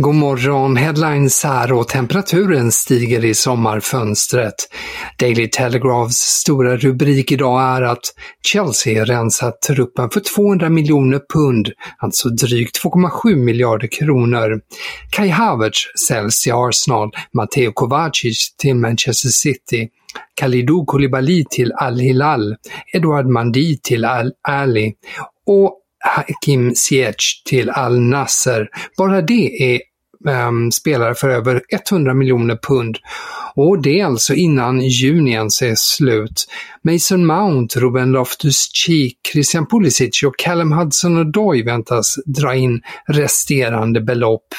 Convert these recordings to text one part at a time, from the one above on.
God morgon, headlines här och temperaturen stiger i sommarfönstret. Daily Telegraphs stora rubrik idag är att Chelsea rensat truppen för 200 miljoner pund, alltså drygt 2,7 miljarder kronor. Kai Havertz säljs till Arsenal, Matteo Kovacic till Manchester City, Kalidou Koulibaly till Al-Hilal, Edouard Mandi till Al-Ali och Hakim Ziyech till Al Nasser. Bara det är Ehm, spelare för över 100 miljoner pund. Och det är alltså innan juni ens är slut. Mason Mount, Ruben Loftus-Cheek, Christian Pulisic och Callum Hudson-Odoi väntas dra in resterande belopp.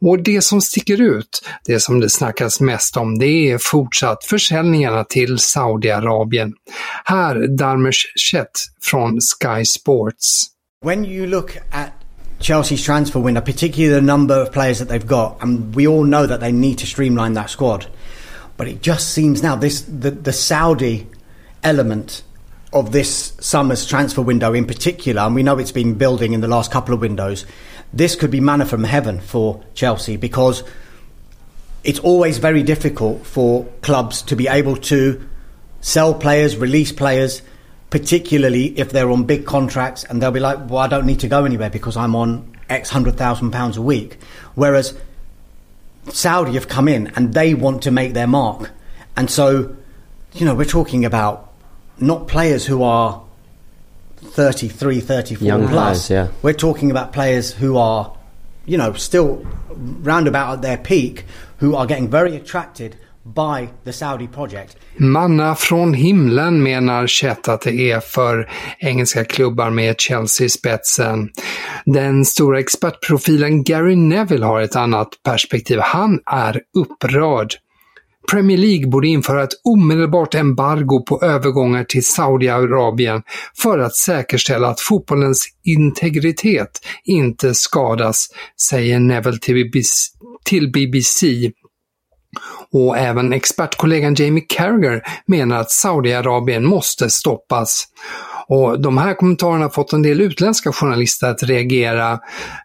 Och det som sticker ut, det som det snackas mest om, det är fortsatt försäljningarna till Saudiarabien. Här Darmesh Chet från Sky Sports. When you look at Chelsea's transfer window, particularly the number of players that they've got, and we all know that they need to streamline that squad. But it just seems now this the, the Saudi element of this summer's transfer window in particular, and we know it's been building in the last couple of windows. This could be manna from heaven for Chelsea because it's always very difficult for clubs to be able to sell players, release players particularly if they're on big contracts and they'll be like, well, I don't need to go anywhere because I'm on X hundred thousand pounds a week. Whereas Saudi have come in and they want to make their mark. And so, you know, we're talking about not players who are 33, 34 Young plus. players, yeah. We're talking about players who are, you know, still roundabout at their peak, who are getting very attracted by the Saudi project. Manna från himlen menar Chet att det är för engelska klubbar med Chelsea i spetsen. Den stora expertprofilen Gary Neville har ett annat perspektiv. Han är upprörd. Premier League borde införa ett omedelbart embargo på övergångar till Saudiarabien för att säkerställa att fotbollens integritet inte skadas, säger Neville till BBC. Och även expertkollegan Jamie Carragher menar att Saudiarabien måste stoppas. Och de här kommentarerna har fått en del utländska journalister att reagera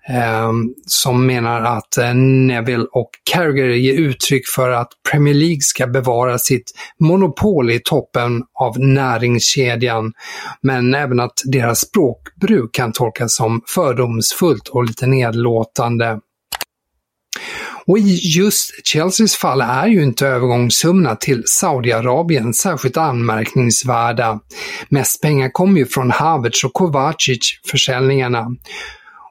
eh, som menar att eh, Neville och Carragher ger uttryck för att Premier League ska bevara sitt monopol i toppen av näringskedjan. Men även att deras språkbruk kan tolkas som fördomsfullt och lite nedlåtande. Och i just Chelseas fall är ju inte övergångssummorna till Saudiarabien särskilt anmärkningsvärda. Mest pengar kommer ju från Havertz och Kovacic-försäljningarna.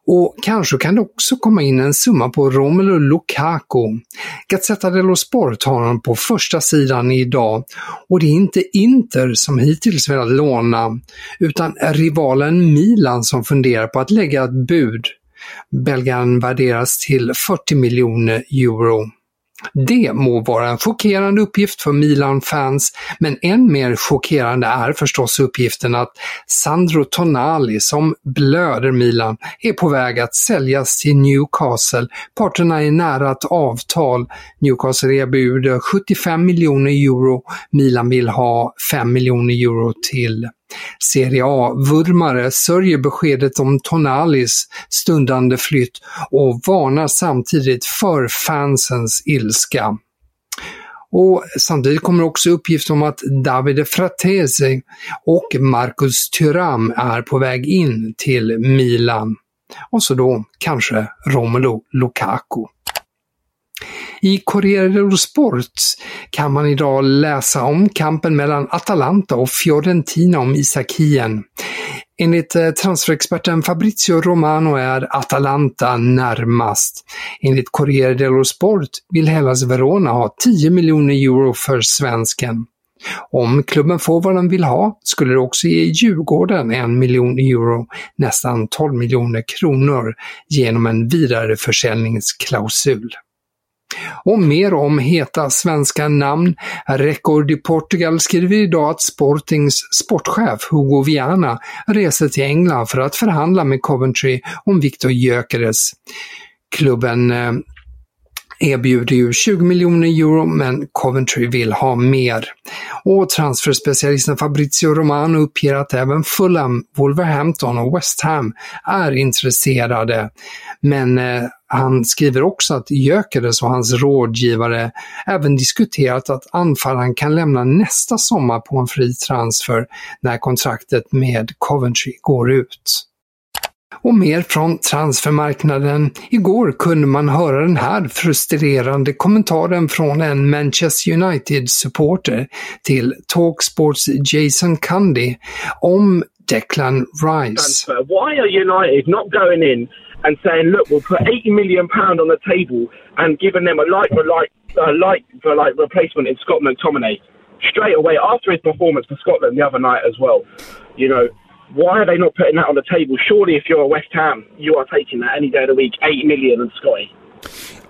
Och kanske kan det också komma in en summa på Romelu Lukaku. Gazzetta dello Sport har honom på första sidan idag och det är inte Inter som hittills velat låna, utan rivalen Milan som funderar på att lägga ett bud. Belgaren värderas till 40 miljoner euro. Det må vara en chockerande uppgift för Milan-fans, men än mer chockerande är förstås uppgiften att Sandro Tonali, som blöder Milan, är på väg att säljas till Newcastle. Parterna är nära ett avtal. Newcastle erbjuder 75 miljoner euro, Milan vill ha 5 miljoner euro till. Serie A-vurmare sörjer beskedet om Tonalis stundande flytt och varnar samtidigt för fansens ilska. Och samtidigt kommer också uppgift om att Davide Fratesi och Marcus Thuram är på väg in till Milan. Och så då kanske Romelu Lukaku. I Corriere dello Sport kan man idag läsa om kampen mellan Atalanta och Fiorentina om Isak Hien. Enligt eh, transferexperten Fabrizio Romano är Atalanta närmast. Enligt Corriere dello Sport vill Hellas Verona ha 10 miljoner euro för svensken. Om klubben får vad den vill ha skulle det också ge Djurgården en miljon euro, nästan 12 miljoner kronor, genom en vidareförsäljningsklausul. Och mer om heta svenska namn. Record i Portugal skriver idag att Sportings sportchef Hugo Viana reser till England för att förhandla med Coventry om Victor Gyökeres. Klubben eh, erbjuder ju 20 miljoner euro men Coventry vill ha mer. Och transferspecialisten Fabrizio Romano uppger att även Fulham, Wolverhampton och West Ham är intresserade. Men eh, han skriver också att Gyökeres och hans rådgivare även diskuterat att anfallaren kan lämna nästa sommar på en fri transfer när kontraktet med Coventry går ut. Och mer från transfermarknaden. Igår kunde man höra den här frustrerande kommentaren från en Manchester United-supporter till Talksports Jason Cundy om Declan Rice. Why are United not going in and saying, look, we'll put 80 million pound on the table and giving them a like for like, uh, like for like replacement in Scott McTominay straight away after his performance for Scotland the other night as well. You know, why are they not putting that on the table? Surely, if you're a West Ham, you are taking that any day of the week, 80 million and Scotty.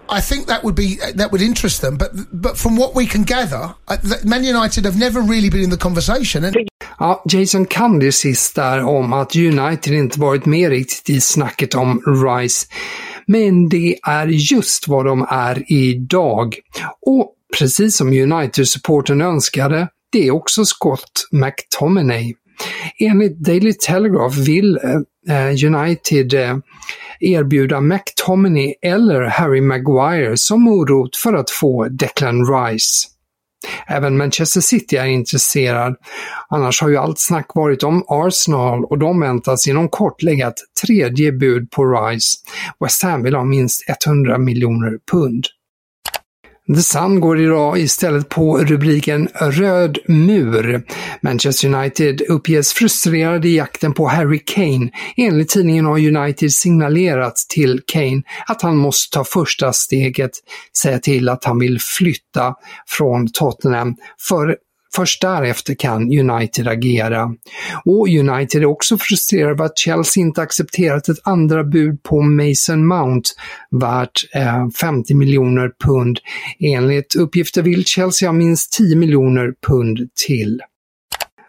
I think that would be that would interest them, but but from what we can gather, Man United have never really been in the conversation. And... Ja, Jason Candy sist där om att United inte varit med riktigt i snacket om Rice. Men det är just vad de är idag. Och precis som United-supporten önskade, det är också Scott McTominay. Enligt Daily Telegraph vill eh, United eh, erbjuda McTominay eller Harry Maguire som morot för att få Declan Rice. Även Manchester City är intresserad. Annars har ju allt snack varit om Arsenal och de väntas inom kort lägga ett tredje bud på Rice. West Ham vill ha minst 100 miljoner pund. The Sun går idag istället på rubriken “Röd mur”. Manchester United uppges frustrerade i jakten på Harry Kane. Enligt tidningen har United signalerat till Kane att han måste ta första steget, säga till att han vill flytta från Tottenham för Först därefter kan United agera. Och United är också frustrerade över att Chelsea inte accepterat ett andra bud på Mason Mount värt eh, 50 miljoner pund. Enligt uppgifter vill Chelsea ha minst 10 miljoner pund till.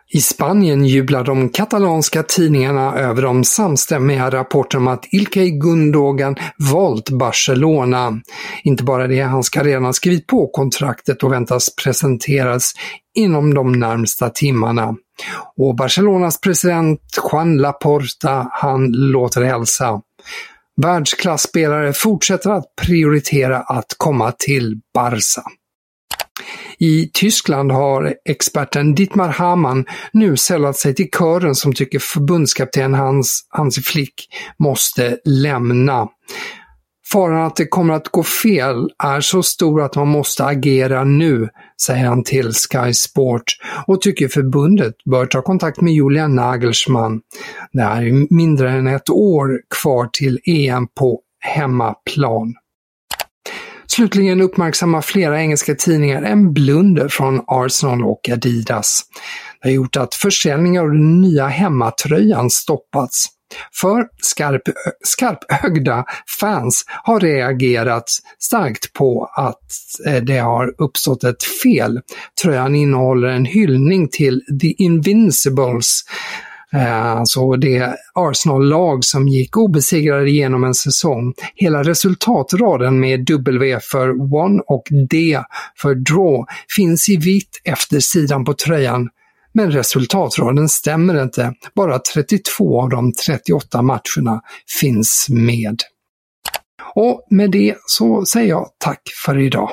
I Spanien jublar de katalanska tidningarna över de samstämmiga rapporterna om att Ilkay Gundogan valt Barcelona. Inte bara det, han ska redan ha skrivit på kontraktet och väntas presenteras inom de närmsta timmarna. Och Barcelonas president Juan Laporta, han låter hälsa. Världsklasspelare fortsätter att prioritera att komma till Barca. I Tyskland har experten Dietmar Hamann nu sällat sig till kören som tycker förbundskapten Hans, Hansi Flick måste lämna. Faran att det kommer att gå fel är så stor att man måste agera nu, säger han till Sky Sport och tycker förbundet bör ta kontakt med Julian Nagelsmann. Det är mindre än ett år kvar till EM på hemmaplan. Slutligen uppmärksammar flera engelska tidningar en blunder från Arsenal och Adidas. Det har gjort att försäljningen av den nya hemmatröjan stoppats. För skarp, skarpögda fans har reagerat starkt på att eh, det har uppstått ett fel. Tröjan innehåller en hyllning till The Invincibles, Alltså det Arsenal-lag som gick obesegrade genom en säsong. Hela resultatraden med W för One och D för Draw finns i vitt efter sidan på tröjan. Men resultatraden stämmer inte. Bara 32 av de 38 matcherna finns med. Och med det så säger jag tack för idag.